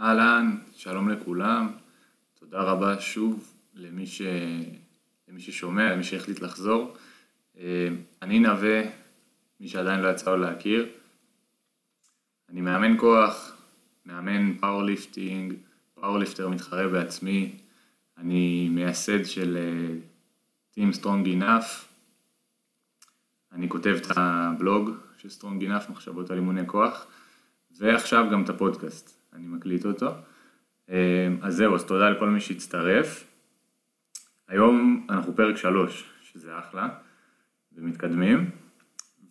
אהלן, שלום לכולם, תודה רבה שוב למי, ש... למי ששומע, למי שהחליט לחזור. אה, אני נווה, מי שעדיין לא יצא לו להכיר. אני מאמן כוח, מאמן powerlifting, powerlifter מתחרה בעצמי. אני מייסד של אה, Team Strong Enough. אני כותב את הבלוג של Strong Enough, מחשבות על אימוני כוח, ועכשיו גם את הפודקאסט. אני מקליט אותו. אה, אז זהו, אז תודה לכל מי שהצטרף. היום אנחנו פרק 3, שזה אחלה, ומתקדמים,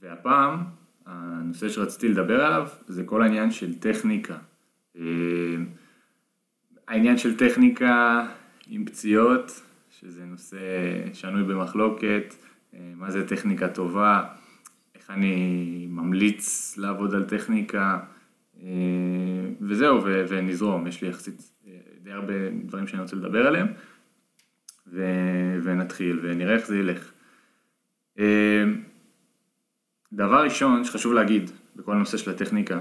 והפעם הנושא שרציתי לדבר עליו זה כל העניין של טכניקה. אה, העניין של טכניקה עם פציעות, שזה נושא שנוי במחלוקת, אה, מה זה טכניקה טובה, איך אני ממליץ לעבוד על טכניקה, וזהו, ו- ונזרום, יש לי יחסית אה, די הרבה דברים שאני רוצה לדבר עליהם, ו- ונתחיל ונראה איך זה ילך. אה, דבר ראשון שחשוב להגיד בכל הנושא של הטכניקה,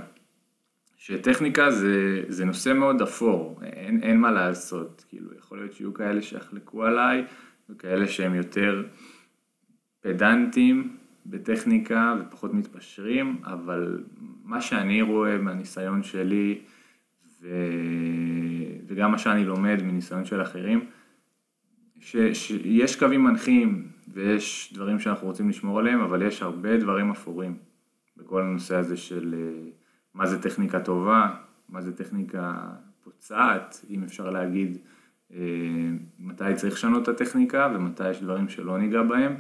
שטכניקה זה, זה נושא מאוד אפור, אין, אין מה לעשות, כאילו יכול להיות שיהיו כאלה שיחלקו עליי וכאלה שהם יותר פדנטים בטכניקה ופחות מתפשרים, אבל מה שאני רואה מהניסיון שלי ו... וגם מה שאני לומד מניסיון של אחרים, ש... שיש קווים מנחים ויש דברים שאנחנו רוצים לשמור עליהם, אבל יש הרבה דברים אפורים בכל הנושא הזה של אה, מה זה טכניקה טובה, מה זה טכניקה פוצעת, אם אפשר להגיד אה, מתי צריך לשנות את הטכניקה ומתי יש דברים שלא ניגע בהם.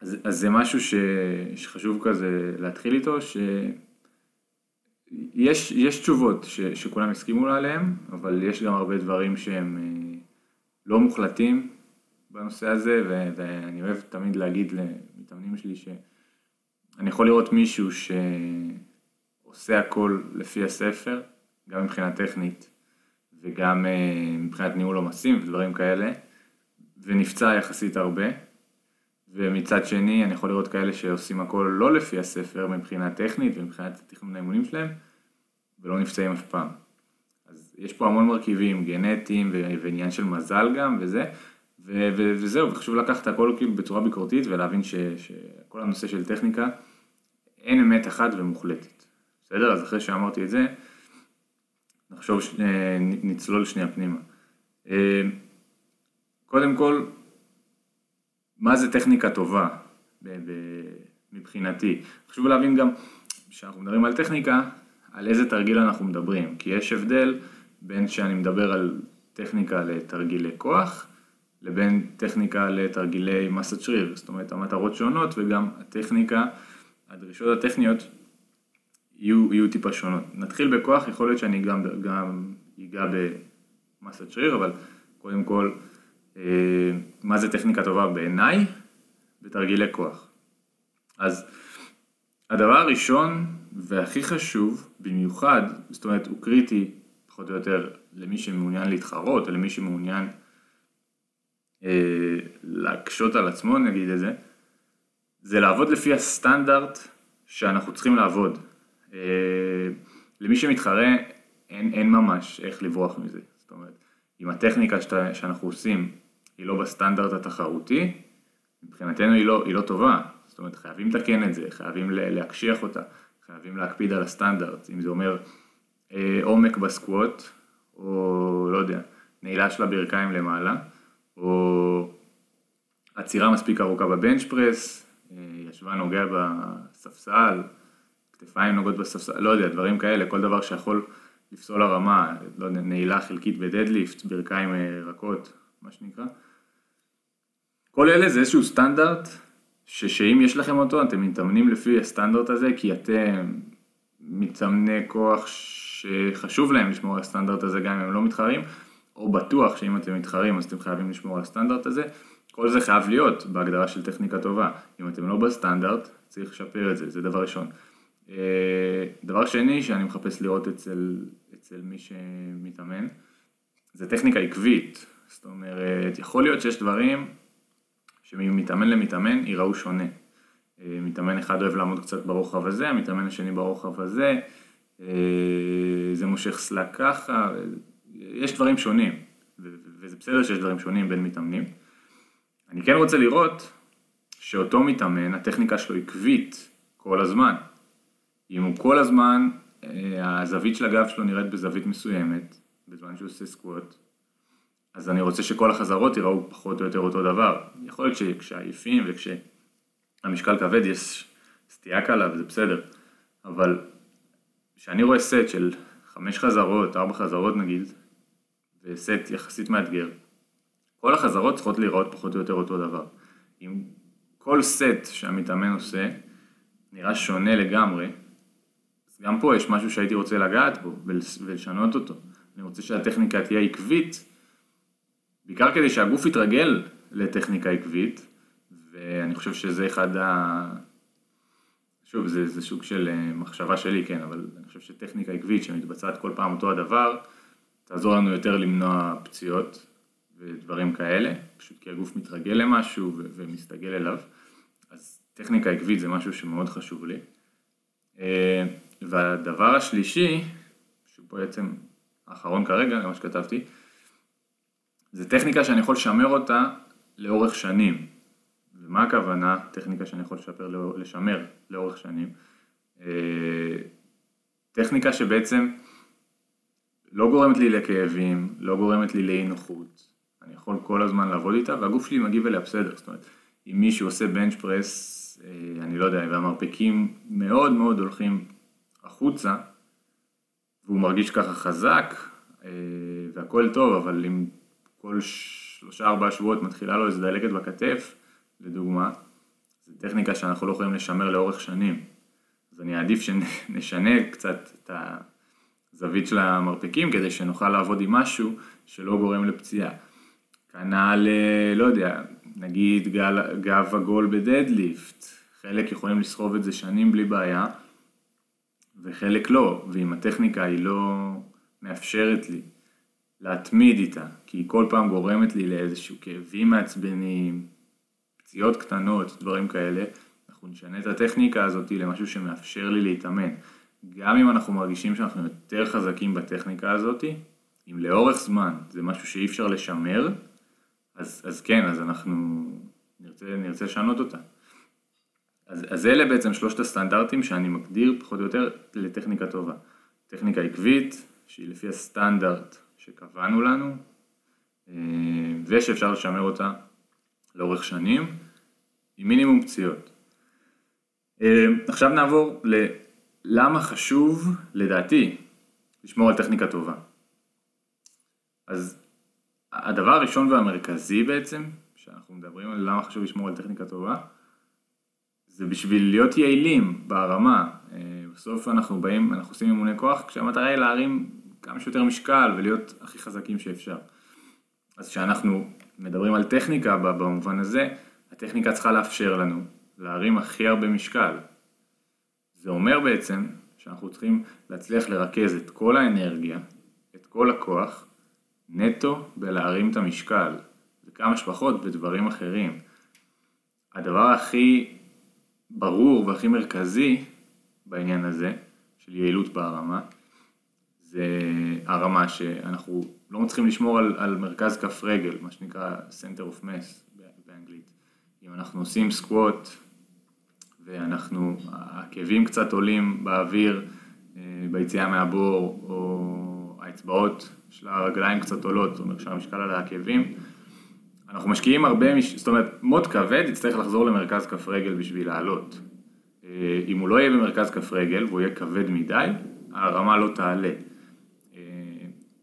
אז, אז זה משהו ש, שחשוב כזה להתחיל איתו, שיש יש תשובות ש, שכולם הסכימו עליהם, אבל יש גם הרבה דברים שהם אה, לא מוחלטים בנושא הזה, ו, ואני אוהב תמיד להגיד למתאמנים שלי שאני יכול לראות מישהו שעושה הכל לפי הספר, גם מבחינה טכנית וגם אה, מבחינת ניהול עומסים ודברים כאלה, ונפצע יחסית הרבה. ומצד שני אני יכול לראות כאלה שעושים הכל לא לפי הספר מבחינה טכנית ומבחינת תכנון האימונים שלהם ולא נפצעים אף פעם. אז יש פה המון מרכיבים גנטיים ועניין של מזל גם וזה ו- ו- וזהו וחשוב לקחת הכל כאילו בצורה ביקורתית ולהבין ש- שכל הנושא של טכניקה אין אמת אחת ומוחלטת. בסדר? אז אחרי שאמרתי את זה נחשוב, ש- נצלול שנייה פנימה. אה, קודם כל מה זה טכניקה טובה מבחינתי. חשוב להבין גם, כשאנחנו מדברים על טכניקה, על איזה תרגיל אנחנו מדברים, כי יש הבדל בין שאני מדבר על טכניקה לתרגילי כוח, לבין טכניקה לתרגילי מסת שריר, זאת אומרת המטרות שונות וגם הטכניקה, הדרישות הטכניות יהיו, יהיו טיפה שונות. נתחיל בכוח, יכול להיות שאני גם, גם אגע במסת שריר, אבל קודם כל מה זה טכניקה טובה בעיניי? בתרגילי כוח. אז הדבר הראשון והכי חשוב, במיוחד, זאת אומרת הוא קריטי פחות או יותר למי שמעוניין להתחרות או למי שמעוניין אה, להקשות על עצמו נגיד את זה, זה לעבוד לפי הסטנדרט שאנחנו צריכים לעבוד. אה, למי שמתחרה אין, אין ממש איך לברוח מזה. זאת אומרת, אם הטכניקה שאתה, שאנחנו עושים היא לא בסטנדרט התחרותי, מבחינתנו היא לא, היא לא טובה. זאת אומרת, חייבים לתקן את זה, חייבים להקשיח אותה, חייבים להקפיד על הסטנדרט, אם זה אומר אה, עומק בסקווט, או לא יודע, נעילה של הברכיים למעלה, או עצירה מספיק ארוכה בבנץ' פרס, אה, ישבה נוגע בספסל, כתפיים נוגעות בספסל, לא יודע, דברים כאלה, כל דבר שיכול לפסול הרמה, לא יודע, נעילה חלקית בדדליפט, ברכיים אה, רכות, מה שנקרא. כל אלה זה איזשהו סטנדרט, שאם יש לכם אותו אתם מתאמנים לפי הסטנדרט הזה, כי אתם מתאמני כוח שחשוב להם לשמור על הסטנדרט הזה גם אם הם לא מתחרים, או בטוח שאם אתם מתחרים אז אתם חייבים לשמור על הסטנדרט הזה. כל זה חייב להיות בהגדרה של טכניקה טובה. אם אתם לא בסטנדרט, צריך לשפר את זה, זה דבר ראשון. אה, דבר שני שאני מחפש לראות אצל, אצל מי שמתאמן, זה טכניקה עקבית. זאת אומרת, יכול להיות שיש דברים שממתאמן למתאמן ייראו שונה. אה, מתאמן אחד אוהב לעמוד קצת ברוחב הזה, המתאמן השני ברוחב הזה, זה מושך סלק ככה, יש דברים שונים, וזה בסדר שיש דברים שונים בין מתאמנים. אני כן רוצה לראות שאותו מתאמן, הטכניקה שלו עקבית כל הזמן. אם הוא כל הזמן, אה, הזווית של הגב שלו נראית בזווית מסוימת, בזמן שהוא עושה סקווט, אז אני רוצה שכל החזרות יראו פחות או יותר אותו דבר. יכול להיות שכשעייפים וכשהמשקל כבד יש סטייה קלה וזה בסדר, אבל כשאני רואה סט של חמש חזרות, ארבע חזרות נגיד, וסט יחסית מאתגר, כל החזרות צריכות להיראות פחות או יותר אותו דבר. אם כל סט שהמתאמן עושה נראה שונה לגמרי, אז גם פה יש משהו שהייתי רוצה לגעת בו ולשנות אותו. אני רוצה שהטכניקה תהיה עקבית, בעיקר כדי שהגוף יתרגל לטכניקה עקבית, ואני חושב שזה אחד ה... שוב, זה, זה סוג של אה, מחשבה שלי, כן, אבל אני חושב שטכניקה עקבית שמתבצעת כל פעם אותו הדבר, תעזור לנו יותר למנוע פציעות ודברים כאלה, פשוט כי הגוף מתרגל למשהו ומסתגל אליו, אז טכניקה עקבית זה משהו שמאוד חשוב לי. אה, והדבר השלישי, שהוא בעצם האחרון כרגע, מה שכתבתי, זה טכניקה שאני יכול לשמר אותה לאורך שנים. ומה הכוונה טכניקה שאני יכול לשפר, לשמר לאורך שנים? אה, טכניקה שבעצם לא גורמת לי לכאבים, לא גורמת לי לאי נוחות, אני יכול כל הזמן לעבוד איתה והגוף שלי מגיב אליה בסדר, זאת אומרת, אם מישהו עושה בנץ' פרס, אה, אני לא יודע, והמרפקים מאוד מאוד הולכים החוצה, והוא מרגיש ככה חזק, אה, והכל טוב, אבל אם כל שלושה ארבעה שבועות מתחילה לו איזה דלקת בכתף, לדוגמה, זו טכניקה שאנחנו לא יכולים לשמר לאורך שנים. אז אני אעדיף שנשנה קצת את הזווית של המרפקים כדי שנוכל לעבוד עם משהו שלא גורם לפציעה. כנ"ל, לא יודע, נגיד גל, גב עגול בדדליפט, חלק יכולים לסחוב את זה שנים בלי בעיה, וחלק לא, ואם הטכניקה היא לא מאפשרת לי להתמיד איתה, כי היא כל פעם גורמת לי לאיזשהו כאבים מעצבנים, פציעות קטנות, דברים כאלה, אנחנו נשנה את הטכניקה הזאת למשהו שמאפשר לי להתאמן. גם אם אנחנו מרגישים שאנחנו יותר חזקים בטכניקה הזאת, אם לאורך זמן זה משהו שאי אפשר לשמר, אז, אז כן, אז אנחנו נרצה, נרצה לשנות אותה. אז, אז אלה בעצם שלושת הסטנדרטים שאני מגדיר פחות או יותר לטכניקה טובה. טכניקה עקבית, שהיא לפי הסטנדרט שקבענו לנו, אה, ושאפשר לשמר אותה לאורך שנים, עם מינימום פציעות. אה, עכשיו נעבור ללמה חשוב, לדעתי, לשמור על טכניקה טובה. אז הדבר הראשון והמרכזי בעצם, שאנחנו מדברים על למה חשוב לשמור על טכניקה טובה, זה בשביל להיות יעילים ברמה. אה, בסוף אנחנו באים, אנחנו עושים אימוני כוח כשהמטרה היא להרים כמה שיותר משקל ולהיות הכי חזקים שאפשר. אז כשאנחנו מדברים על טכניקה במובן הזה, הטכניקה צריכה לאפשר לנו להרים הכי הרבה משקל. זה אומר בעצם שאנחנו צריכים להצליח לרכז את כל האנרגיה, את כל הכוח, נטו בלהרים את המשקל, וכמה שפחות בדברים אחרים. הדבר הכי ברור והכי מרכזי בעניין הזה, של יעילות בהרמה, זה הרמה שאנחנו לא מצליחים לשמור על, על מרכז כף רגל, מה שנקרא center of mass באנגלית. אם אנחנו עושים סקווט ואנחנו, העקבים קצת עולים באוויר אה, ביציאה מהבור, או האצבעות של הרגליים קצת עולות, זאת אומרת שהמשקל על העקבים, אנחנו משקיעים הרבה, מש... זאת אומרת מוט כבד יצטרך לחזור למרכז כף רגל בשביל לעלות. אה, אם הוא לא יהיה במרכז כף רגל והוא יהיה כבד מדי, הרמה לא תעלה.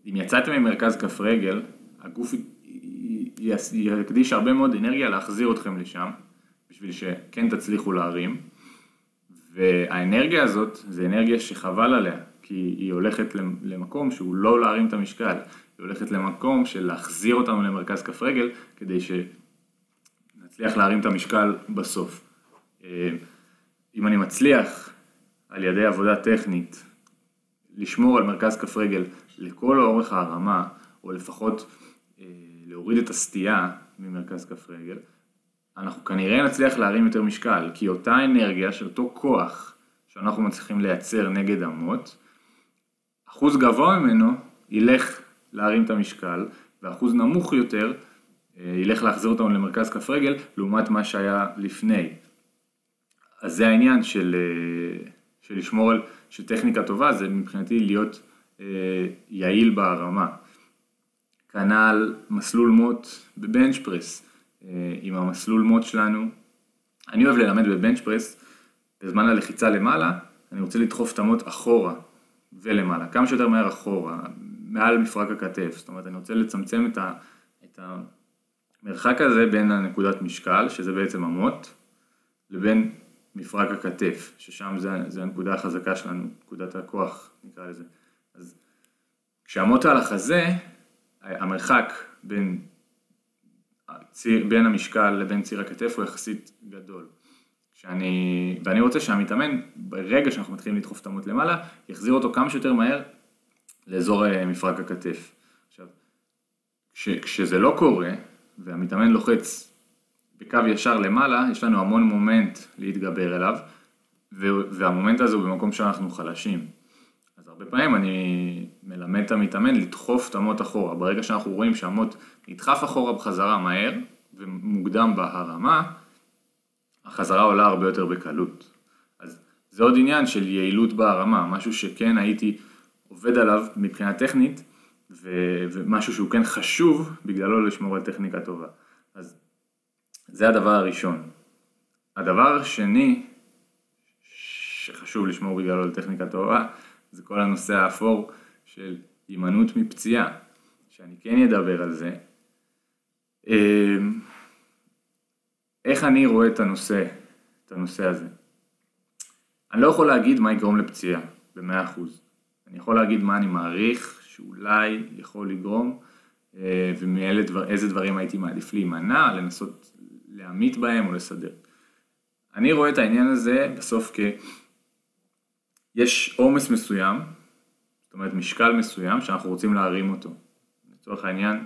אם יצאתם ממרכז כף רגל, הגוף יקדיש הרבה מאוד אנרגיה להחזיר אתכם לשם, בשביל שכן תצליחו להרים, והאנרגיה הזאת זה אנרגיה שחבל עליה, כי היא הולכת למקום שהוא לא להרים את המשקל, היא הולכת למקום של להחזיר אותנו למרכז כף רגל, כדי שנצליח להרים את המשקל בסוף. אה, אם אני מצליח על ידי עבודה טכנית לשמור על מרכז כף רגל לכל אורך הרמה, או לפחות אה, להוריד את הסטייה ממרכז כף רגל, אנחנו כנראה נצליח להרים יותר משקל, כי אותה אנרגיה של אותו כוח שאנחנו מצליחים לייצר נגד המוט, אחוז גבוה ממנו ילך להרים את המשקל, ואחוז נמוך יותר אה, ילך להחזיר אותנו למרכז כף רגל, לעומת מה שהיה לפני. אז זה העניין של, אה, של לשמור על, של טכניקה טובה, זה מבחינתי להיות יעיל בהרמה. כנ"ל מסלול מוט בבנץ' פרס, עם המסלול מוט שלנו. אני אוהב ללמד בבנץ' פרס, בזמן הלחיצה למעלה, אני רוצה לדחוף את המוט אחורה ולמעלה, כמה שיותר מהר אחורה, מעל מפרק הכתף, זאת אומרת אני רוצה לצמצם את, ה, את המרחק הזה בין הנקודת משקל, שזה בעצם המוט, לבין מפרק הכתף, ששם זה, זה הנקודה החזקה שלנו, נקודת הכוח נקרא לזה. כשהמוט על החזה, המרחק בין, ציר, בין המשקל לבין ציר הכתף הוא יחסית גדול. שאני, ואני רוצה שהמתאמן, ברגע שאנחנו מתחילים לדחוף את המוט למעלה, יחזיר אותו כמה שיותר מהר לאזור אה, מפרק הכתף. עכשיו, כש, כשזה לא קורה, והמתאמן לוחץ בקו ישר למעלה, יש לנו המון מומנט להתגבר אליו, והמומנט הזה הוא במקום שאנחנו חלשים. הרבה פעמים אני מלמד את המתאמן לדחוף את המוט אחורה. ברגע שאנחנו רואים שהמוט נדחף אחורה בחזרה מהר ומוקדם בהרמה, החזרה עולה הרבה יותר בקלות. אז זה עוד עניין של יעילות בהרמה, משהו שכן הייתי עובד עליו מבחינה טכנית, ו- ומשהו שהוא כן חשוב בגללו לשמור על טכניקה טובה. אז זה הדבר הראשון. הדבר השני שחשוב לשמור בגללו על טכניקה טובה, זה כל הנושא האפור של הימנעות מפציעה, שאני כן אדבר על זה. אמ, איך אני רואה את הנושא, את הנושא הזה? אני לא יכול להגיד מה יגרום לפציעה, במאה אחוז. אני יכול להגיד מה אני מעריך שאולי יכול לגרום, אה, ומאיזה דברים הייתי מעדיף להימנע, לנסות להמית בהם או לסדר. אני רואה את העניין הזה בסוף כ... יש עומס מסוים, זאת אומרת משקל מסוים שאנחנו רוצים להרים אותו. לצורך העניין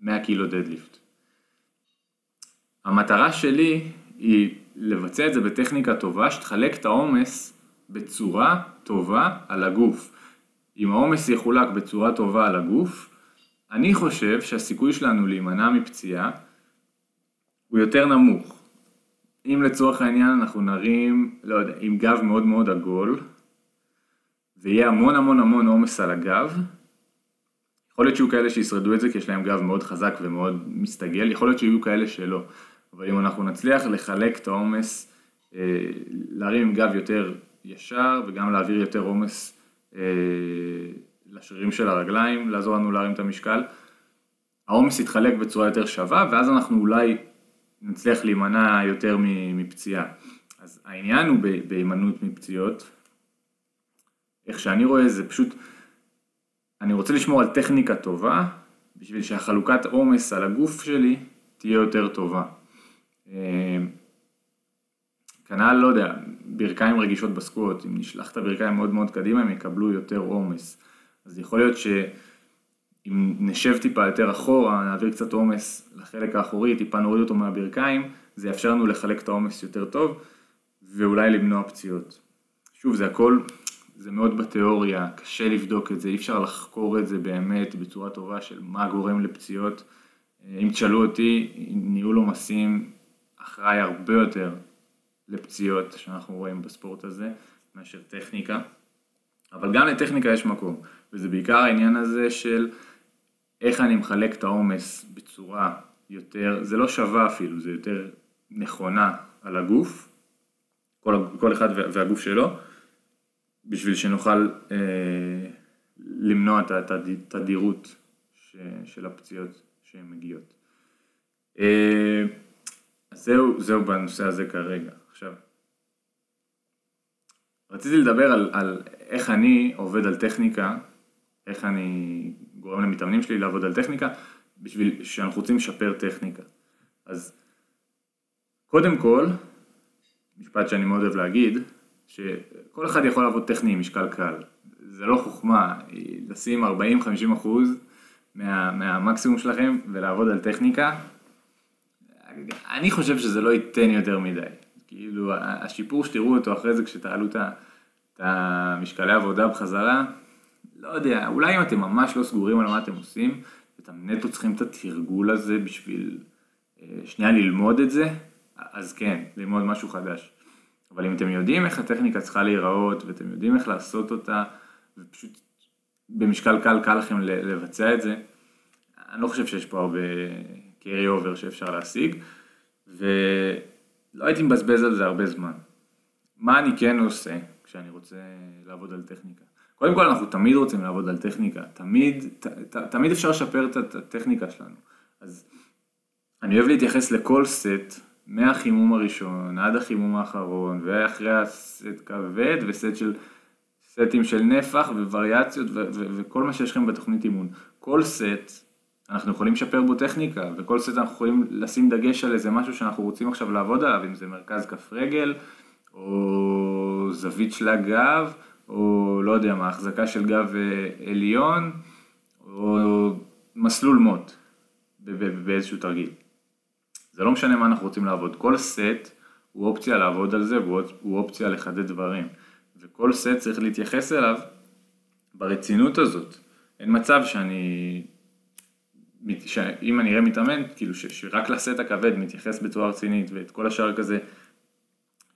100 קילו דדליפט. המטרה שלי היא לבצע את זה בטכניקה טובה שתחלק את העומס בצורה טובה על הגוף. אם העומס יחולק בצורה טובה על הגוף, אני חושב שהסיכוי שלנו להימנע מפציעה הוא יותר נמוך. אם לצורך העניין אנחנו נרים, לא יודע, עם גב מאוד מאוד עגול, ויהיה המון המון המון עומס על הגב, יכול להיות שיהיו כאלה שישרדו את זה כי יש להם גב מאוד חזק ומאוד מסתגל, יכול להיות שיהיו כאלה שלא. אבל אם אנחנו נצליח לחלק את העומס, אה, להרים עם גב יותר ישר וגם להעביר יותר עומס אה, לשרירים של הרגליים, לעזור לנו להרים את המשקל, העומס יתחלק בצורה יותר שווה ואז אנחנו אולי נצליח להימנע יותר מפציעה. אז העניין הוא בהימנעות מפציעות, איך שאני רואה זה פשוט, אני רוצה לשמור על טכניקה טובה בשביל שהחלוקת עומס על הגוף שלי תהיה יותר טובה. אה, כנ"ל, לא יודע, ברכיים רגישות בסקווט, אם נשלח את הברכיים מאוד מאוד קדימה הם יקבלו יותר עומס. אז יכול להיות שאם נשב טיפה יותר אחורה, נעביר קצת עומס לחלק האחורי, טיפה נוריד אותו מהברכיים, זה יאפשר לנו לחלק את העומס יותר טוב ואולי למנוע פציעות. שוב, זה הכל, זה מאוד בתיאוריה, קשה לבדוק את זה, אי אפשר לחקור את זה באמת בצורה טובה של מה גורם לפציעות. אם תשאלו אותי, ניהול עומסים אחראי הרבה יותר לפציעות שאנחנו רואים בספורט הזה מאשר טכניקה, אבל גם לטכניקה יש מקום, וזה בעיקר העניין הזה של איך אני מחלק את העומס בצורה יותר, זה לא שווה אפילו, זה יותר נכונה על הגוף, כל, כל אחד והגוף שלו, בשביל שנוכל אה, למנוע את התדירות של הפציעות שהן מגיעות. אה, אז זהו, זהו בנושא הזה כרגע. עכשיו, רציתי לדבר על, על איך אני עובד על טכניקה, איך אני גורם למתאמנים שלי לעבוד על טכניקה, בשביל שאנחנו רוצים לשפר טכניקה. אז קודם כל, משפט שאני מאוד אוהב להגיד, שכל אחד יכול לעבוד טכני עם משקל קל. זה לא חוכמה לשים 40-50 אחוז מה, מהמקסימום שלכם ולעבוד על טכניקה, אני חושב שזה לא ייתן יותר מדי. כאילו, השיפור שתראו אותו אחרי זה כשתעלו את המשקלי עבודה בחזרה, לא יודע, אולי אם אתם ממש לא סגורים על מה אתם עושים, ואתם נטו צריכים את התרגול הזה בשביל אה, שנייה ללמוד את זה, אז כן, ללמוד משהו חדש. אבל אם אתם יודעים איך הטכניקה צריכה להיראות, ואתם יודעים איך לעשות אותה, ופשוט במשקל קל קל לכם לבצע את זה, אני לא חושב שיש פה הרבה carry over שאפשר להשיג, ולא הייתי מבזבז על זה הרבה זמן. מה אני כן עושה כשאני רוצה לעבוד על טכניקה? קודם כל אנחנו תמיד רוצים לעבוד על טכניקה, תמיד, ת, ת, תמיד אפשר לשפר את הטכניקה שלנו. אז אני אוהב להתייחס לכל סט, מהחימום הראשון עד החימום האחרון, ואחרי הסט כבד וסט של, סטים של נפח ווריאציות ו- ו- וכל מה שיש לכם בתוכנית אימון. כל סט אנחנו יכולים לשפר בו טכניקה, וכל סט אנחנו יכולים לשים דגש על איזה משהו שאנחנו רוצים עכשיו לעבוד עליו, אם זה מרכז כף רגל, או זווית של הגב, או לא יודע מה, החזקה של גב אה, עליון, או מסלול מוט באיזשהו תרגיל. זה לא משנה מה אנחנו רוצים לעבוד, כל סט הוא אופציה לעבוד על זה והוא אופציה לחדד דברים. וכל סט צריך להתייחס אליו ברצינות הזאת. אין מצב שאני, שאם אני אראה מתאמן, כאילו שרק לסט הכבד מתייחס בצורה רצינית ואת כל השאר כזה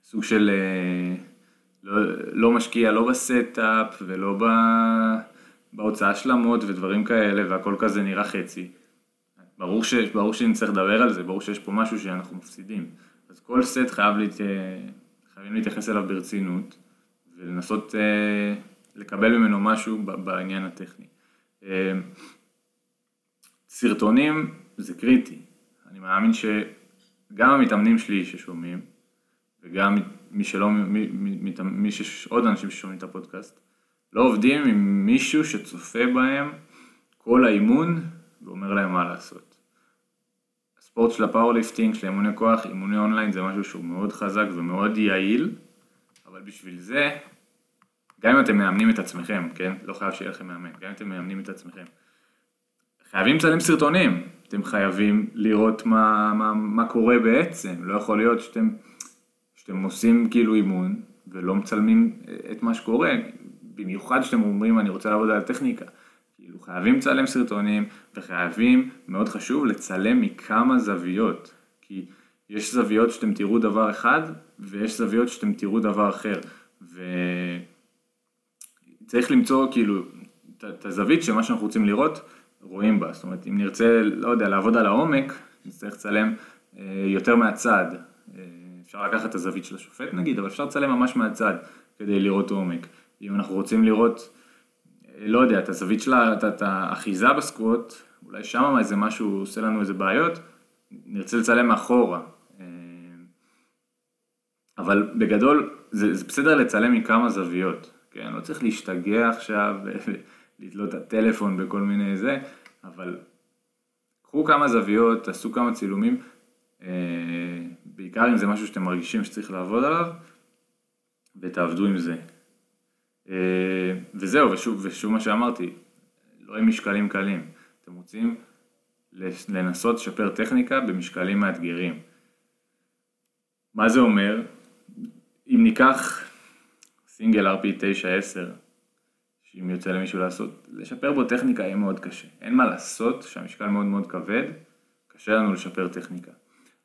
סוג של אה, לא, לא משקיע לא ב setup ולא ב, בהוצאה של המוט ודברים כאלה והכל כזה נראה חצי. ברור, ש, ברור שנצטרך לדבר על זה, ברור שיש פה משהו שאנחנו מפסידים. אז כל סט חייב להת... חייבים להתייחס אליו ברצינות ולנסות אה, לקבל ממנו משהו בעניין הטכני. אה, סרטונים זה קריטי, אני מאמין שגם המתאמנים שלי ששומעים וגם מי שלא, מי, מי, מי שיש עוד אנשים ששומעים את הפודקאסט, לא עובדים עם מישהו שצופה בהם כל האימון ואומר להם מה לעשות. הספורט של הפאורליפטינג, של אימוני כוח, אימוני אונליין זה משהו שהוא מאוד חזק ומאוד יעיל, אבל בשביל זה, גם אם אתם מאמנים את עצמכם, כן? לא חייב שיהיה לכם מאמן, גם אם אתם מאמנים את עצמכם. חייבים לצלם סרטונים, אתם חייבים לראות מה, מה, מה קורה בעצם, לא יכול להיות שאתם, שאתם עושים כאילו אימון ולא מצלמים את מה שקורה, במיוחד שאתם אומרים אני רוצה לעבוד על הטכניקה. כאילו חייבים לצלם סרטונים וחייבים, מאוד חשוב, לצלם מכמה זוויות. כי יש זוויות שאתם תראו דבר אחד ויש זוויות שאתם תראו דבר אחר. וצריך למצוא כאילו את הזווית שמה שאנחנו רוצים לראות רואים בה. זאת אומרת אם נרצה, לא יודע, לעבוד על העומק, נצטרך לצלם אה, יותר מהצד. אפשר לקחת את הזווית של השופט נגיד, אבל אפשר לצלם ממש מהצד כדי לראות עומק. אם אנחנו רוצים לראות לא יודע, את הזווית שלה, את האחיזה בסקווט, אולי שם איזה משהו עושה לנו איזה בעיות, נרצה לצלם מאחורה. אה, אבל בגדול, זה, זה בסדר לצלם מכמה זוויות, כן? לא צריך להשתגע עכשיו ולתלות את הטלפון בכל מיני זה, אבל קחו כמה זוויות, תעשו כמה צילומים, בעיקר אם זה משהו שאתם מרגישים שצריך לעבוד עליו, ותעבדו עם זה. אה, וזהו, ושוב, ושוב מה שאמרתי, לא עם משקלים קלים. אתם רוצים לנסות לשפר טכניקה במשקלים מאתגרים. מה זה אומר? אם ניקח סינגל RP 9-10, שאם יוצא למישהו לעשות, לשפר בו טכניקה יהיה מאוד קשה. אין מה לעשות, שהמשקל מאוד מאוד כבד, קשה לנו לשפר טכניקה.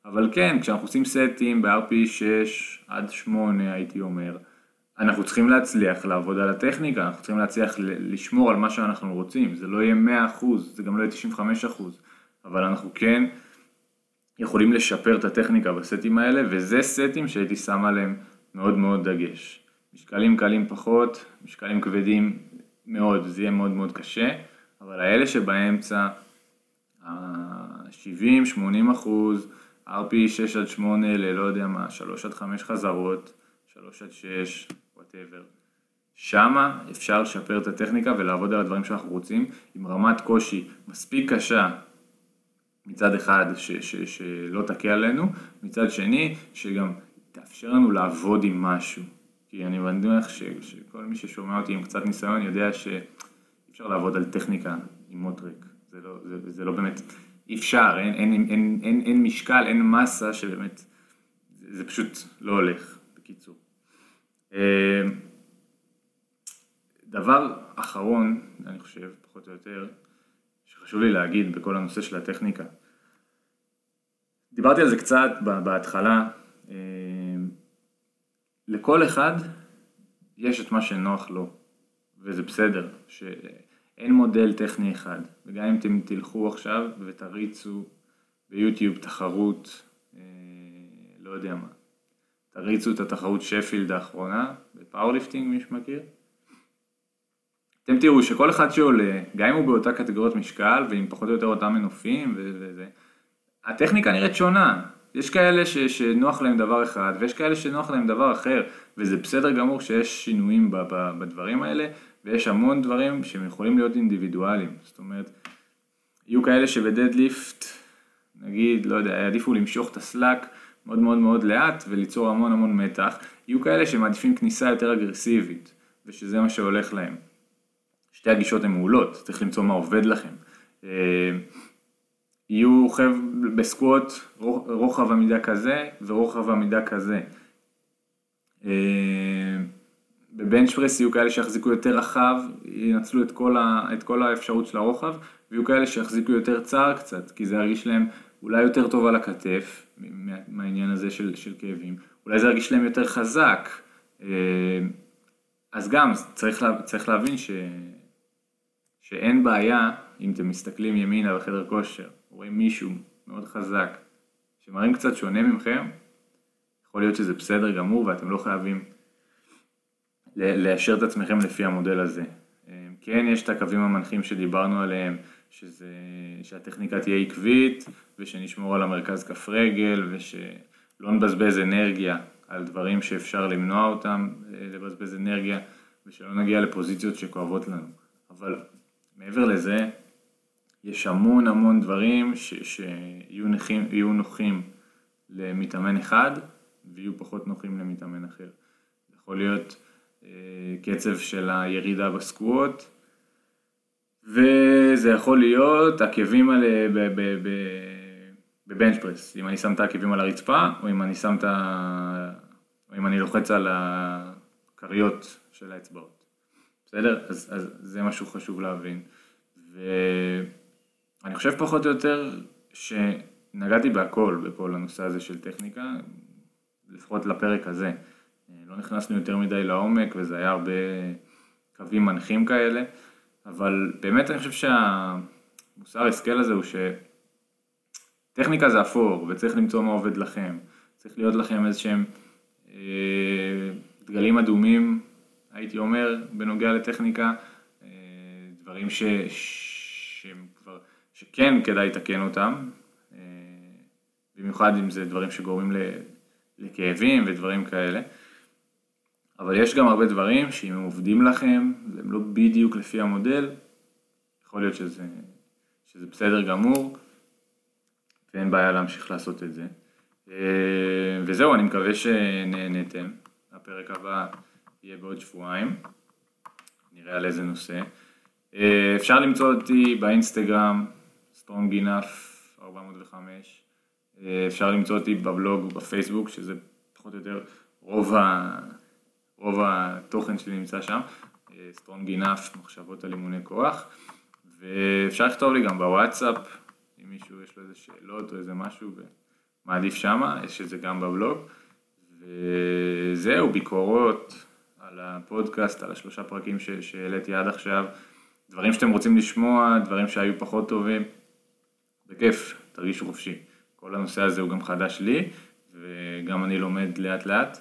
אבל כן, כשאנחנו עושים סטים ב-RP 6 עד 8 הייתי אומר, אנחנו צריכים להצליח לעבוד על הטכניקה, אנחנו צריכים להצליח לשמור על מה שאנחנו רוצים, זה לא יהיה 100%, זה גם לא יהיה 95%, אבל אנחנו כן יכולים לשפר את הטכניקה בסטים האלה, וזה סטים שהייתי שם עליהם מאוד מאוד דגש. משקלים קלים פחות, משקלים כבדים מאוד, זה יהיה מאוד מאוד קשה, אבל האלה שבאמצע, ה-70-80 אחוז, RP 6 עד 8 ללא יודע מה, 3 עד 5 חזרות, 3 עד 6, וואטאבר. שמה אפשר לשפר את הטכניקה ולעבוד על הדברים שאנחנו רוצים עם רמת קושי מספיק קשה מצד אחד ש, ש, שלא תכה עלינו, מצד שני שגם תאפשר לנו לעבוד עם משהו. כי אני מניח שכל מי ששומע אותי עם קצת ניסיון יודע שאי אפשר לעבוד על טכניקה עם מוטריק, זה לא, זה, זה לא באמת, אי אפשר, אין, אין, אין, אין, אין, משקל, אין מסה שבאמת, זה, פשוט לא הולך, בקיצור. דבר אחרון, אני חושב, פחות או יותר, שחשוב לי להגיד בכל הנושא של הטכניקה. דיברתי על זה קצת בהתחלה, אה, לכל אחד יש את מה שנוח לו, וזה בסדר, שאין מודל טכני אחד, וגם אם אתם תלכו עכשיו ותריצו ביוטיוב תחרות, אה, לא יודע מה, תריצו את התחרות שפילד האחרונה, בפאורליפטינג מי שמכיר, אתם תראו שכל אחד שעולה, גם אם הוא באותה קטגוריית משקל ועם פחות או יותר אותם מנופים וזה, הטכניקה נראית שונה. יש כאלה ש, שנוח להם דבר אחד ויש כאלה שנוח להם דבר אחר, וזה בסדר גמור שיש שינויים ב, ב, בדברים האלה, ויש המון דברים שהם יכולים להיות אינדיבידואליים. זאת אומרת, יהיו כאלה שבדדליפט, נגיד, לא יודע, יעדיפו למשוך את הסלאק מאוד מאוד מאוד לאט וליצור המון המון מתח, יהיו כאלה שמעדיפים כניסה יותר אגרסיבית, ושזה מה שהולך להם. שתי הגישות הן מעולות, צריך למצוא מה עובד לכם. אה, יהיו חב... בסקווט רוחב עמידה כזה ורוחב עמידה כזה. אה, בבנץ' פרס יהיו כאלה שיחזיקו יותר רחב, ינצלו את כל, ה... את כל האפשרות של הרוחב, ויהיו כאלה שיחזיקו יותר צר קצת, כי זה ירגיש להם אולי יותר טוב על הכתף, מהעניין הזה של, של כאבים, אולי זה ירגיש להם יותר חזק. אה, אז גם צריך, לה... צריך להבין ש... שאין בעיה אם אתם מסתכלים ימינה בחדר כושר, רואים מישהו מאוד חזק שמראים קצת שונה ממכם, יכול להיות שזה בסדר גמור ואתם לא חייבים ליישר את עצמכם לפי המודל הזה. אה, כן, יש את הקווים המנחים שדיברנו עליהם, שזה, שהטכניקה תהיה עקבית ושנשמור על המרכז כף רגל ושלא נבזבז אנרגיה על דברים שאפשר למנוע אותם, אה, לבזבז אנרגיה ושלא נגיע לפוזיציות שכואבות לנו. אבל מעבר לזה, יש המון המון דברים ש, שיהיו נוחים, נוחים למתאמן אחד ויהיו פחות נוחים למתאמן אחר. יכול להיות קצב של הירידה בסקווט, וזה יכול להיות עקבים האלה בבנץ' פרס, אם אני שם את העקבים על הרצפה, או אם אני שם את ה... או אם אני לוחץ על הכריות של האצבעות. בסדר? אז, אז זה משהו חשוב להבין. ואני חושב פחות או יותר שנגעתי בהכל, בכל הנושא הזה של טכניקה, לפחות לפרק הזה. לא נכנסנו יותר מדי לעומק וזה היה הרבה קווים מנחים כאלה, אבל באמת אני חושב שהמוסר השכל הזה הוא שטכניקה זה אפור וצריך למצוא מה עובד לכם. צריך להיות לכם איזה שהם אה, דגלים אדומים הייתי אומר, בנוגע לטכניקה, אה, דברים ש... שהם כבר, שכן כדאי לתקן אותם, אה, במיוחד אם זה דברים שגורמים לכאבים ודברים כאלה. אבל יש גם הרבה דברים שאם הם עובדים לכם, והם לא בדיוק לפי המודל, יכול להיות שזה, שזה בסדר גמור, ואין בעיה להמשיך לעשות את זה. אה, וזהו, אני מקווה שנהנתם. הפרק הבא יהיה בעוד שבועיים, נראה על איזה נושא. אה, אפשר למצוא אותי באינסטגרם, Strong Enough 405, אה, אפשר למצוא אותי בבלוג ובפייסבוק, שזה פחות או יותר רוב, ה... רוב התוכן שלי נמצא שם, אה, Strong Enough, מחשבות על אימוני כוח, ואפשר לכתוב לי גם בוואטסאפ, אם מישהו יש לו איזה שאלות או איזה משהו, מעדיף שמה, יש את זה גם בבלוג, וזהו, ביקורות, על הפודקאסט, על השלושה פרקים שהעליתי עד עכשיו, דברים שאתם רוצים לשמוע, דברים שהיו פחות טובים, בכיף, תרגישו חופשי. כל הנושא הזה הוא גם חדש לי, וגם אני לומד לאט לאט.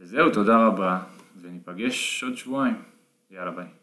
וזהו, תודה רבה, וניפגש עוד שבועיים. יאללה ביי.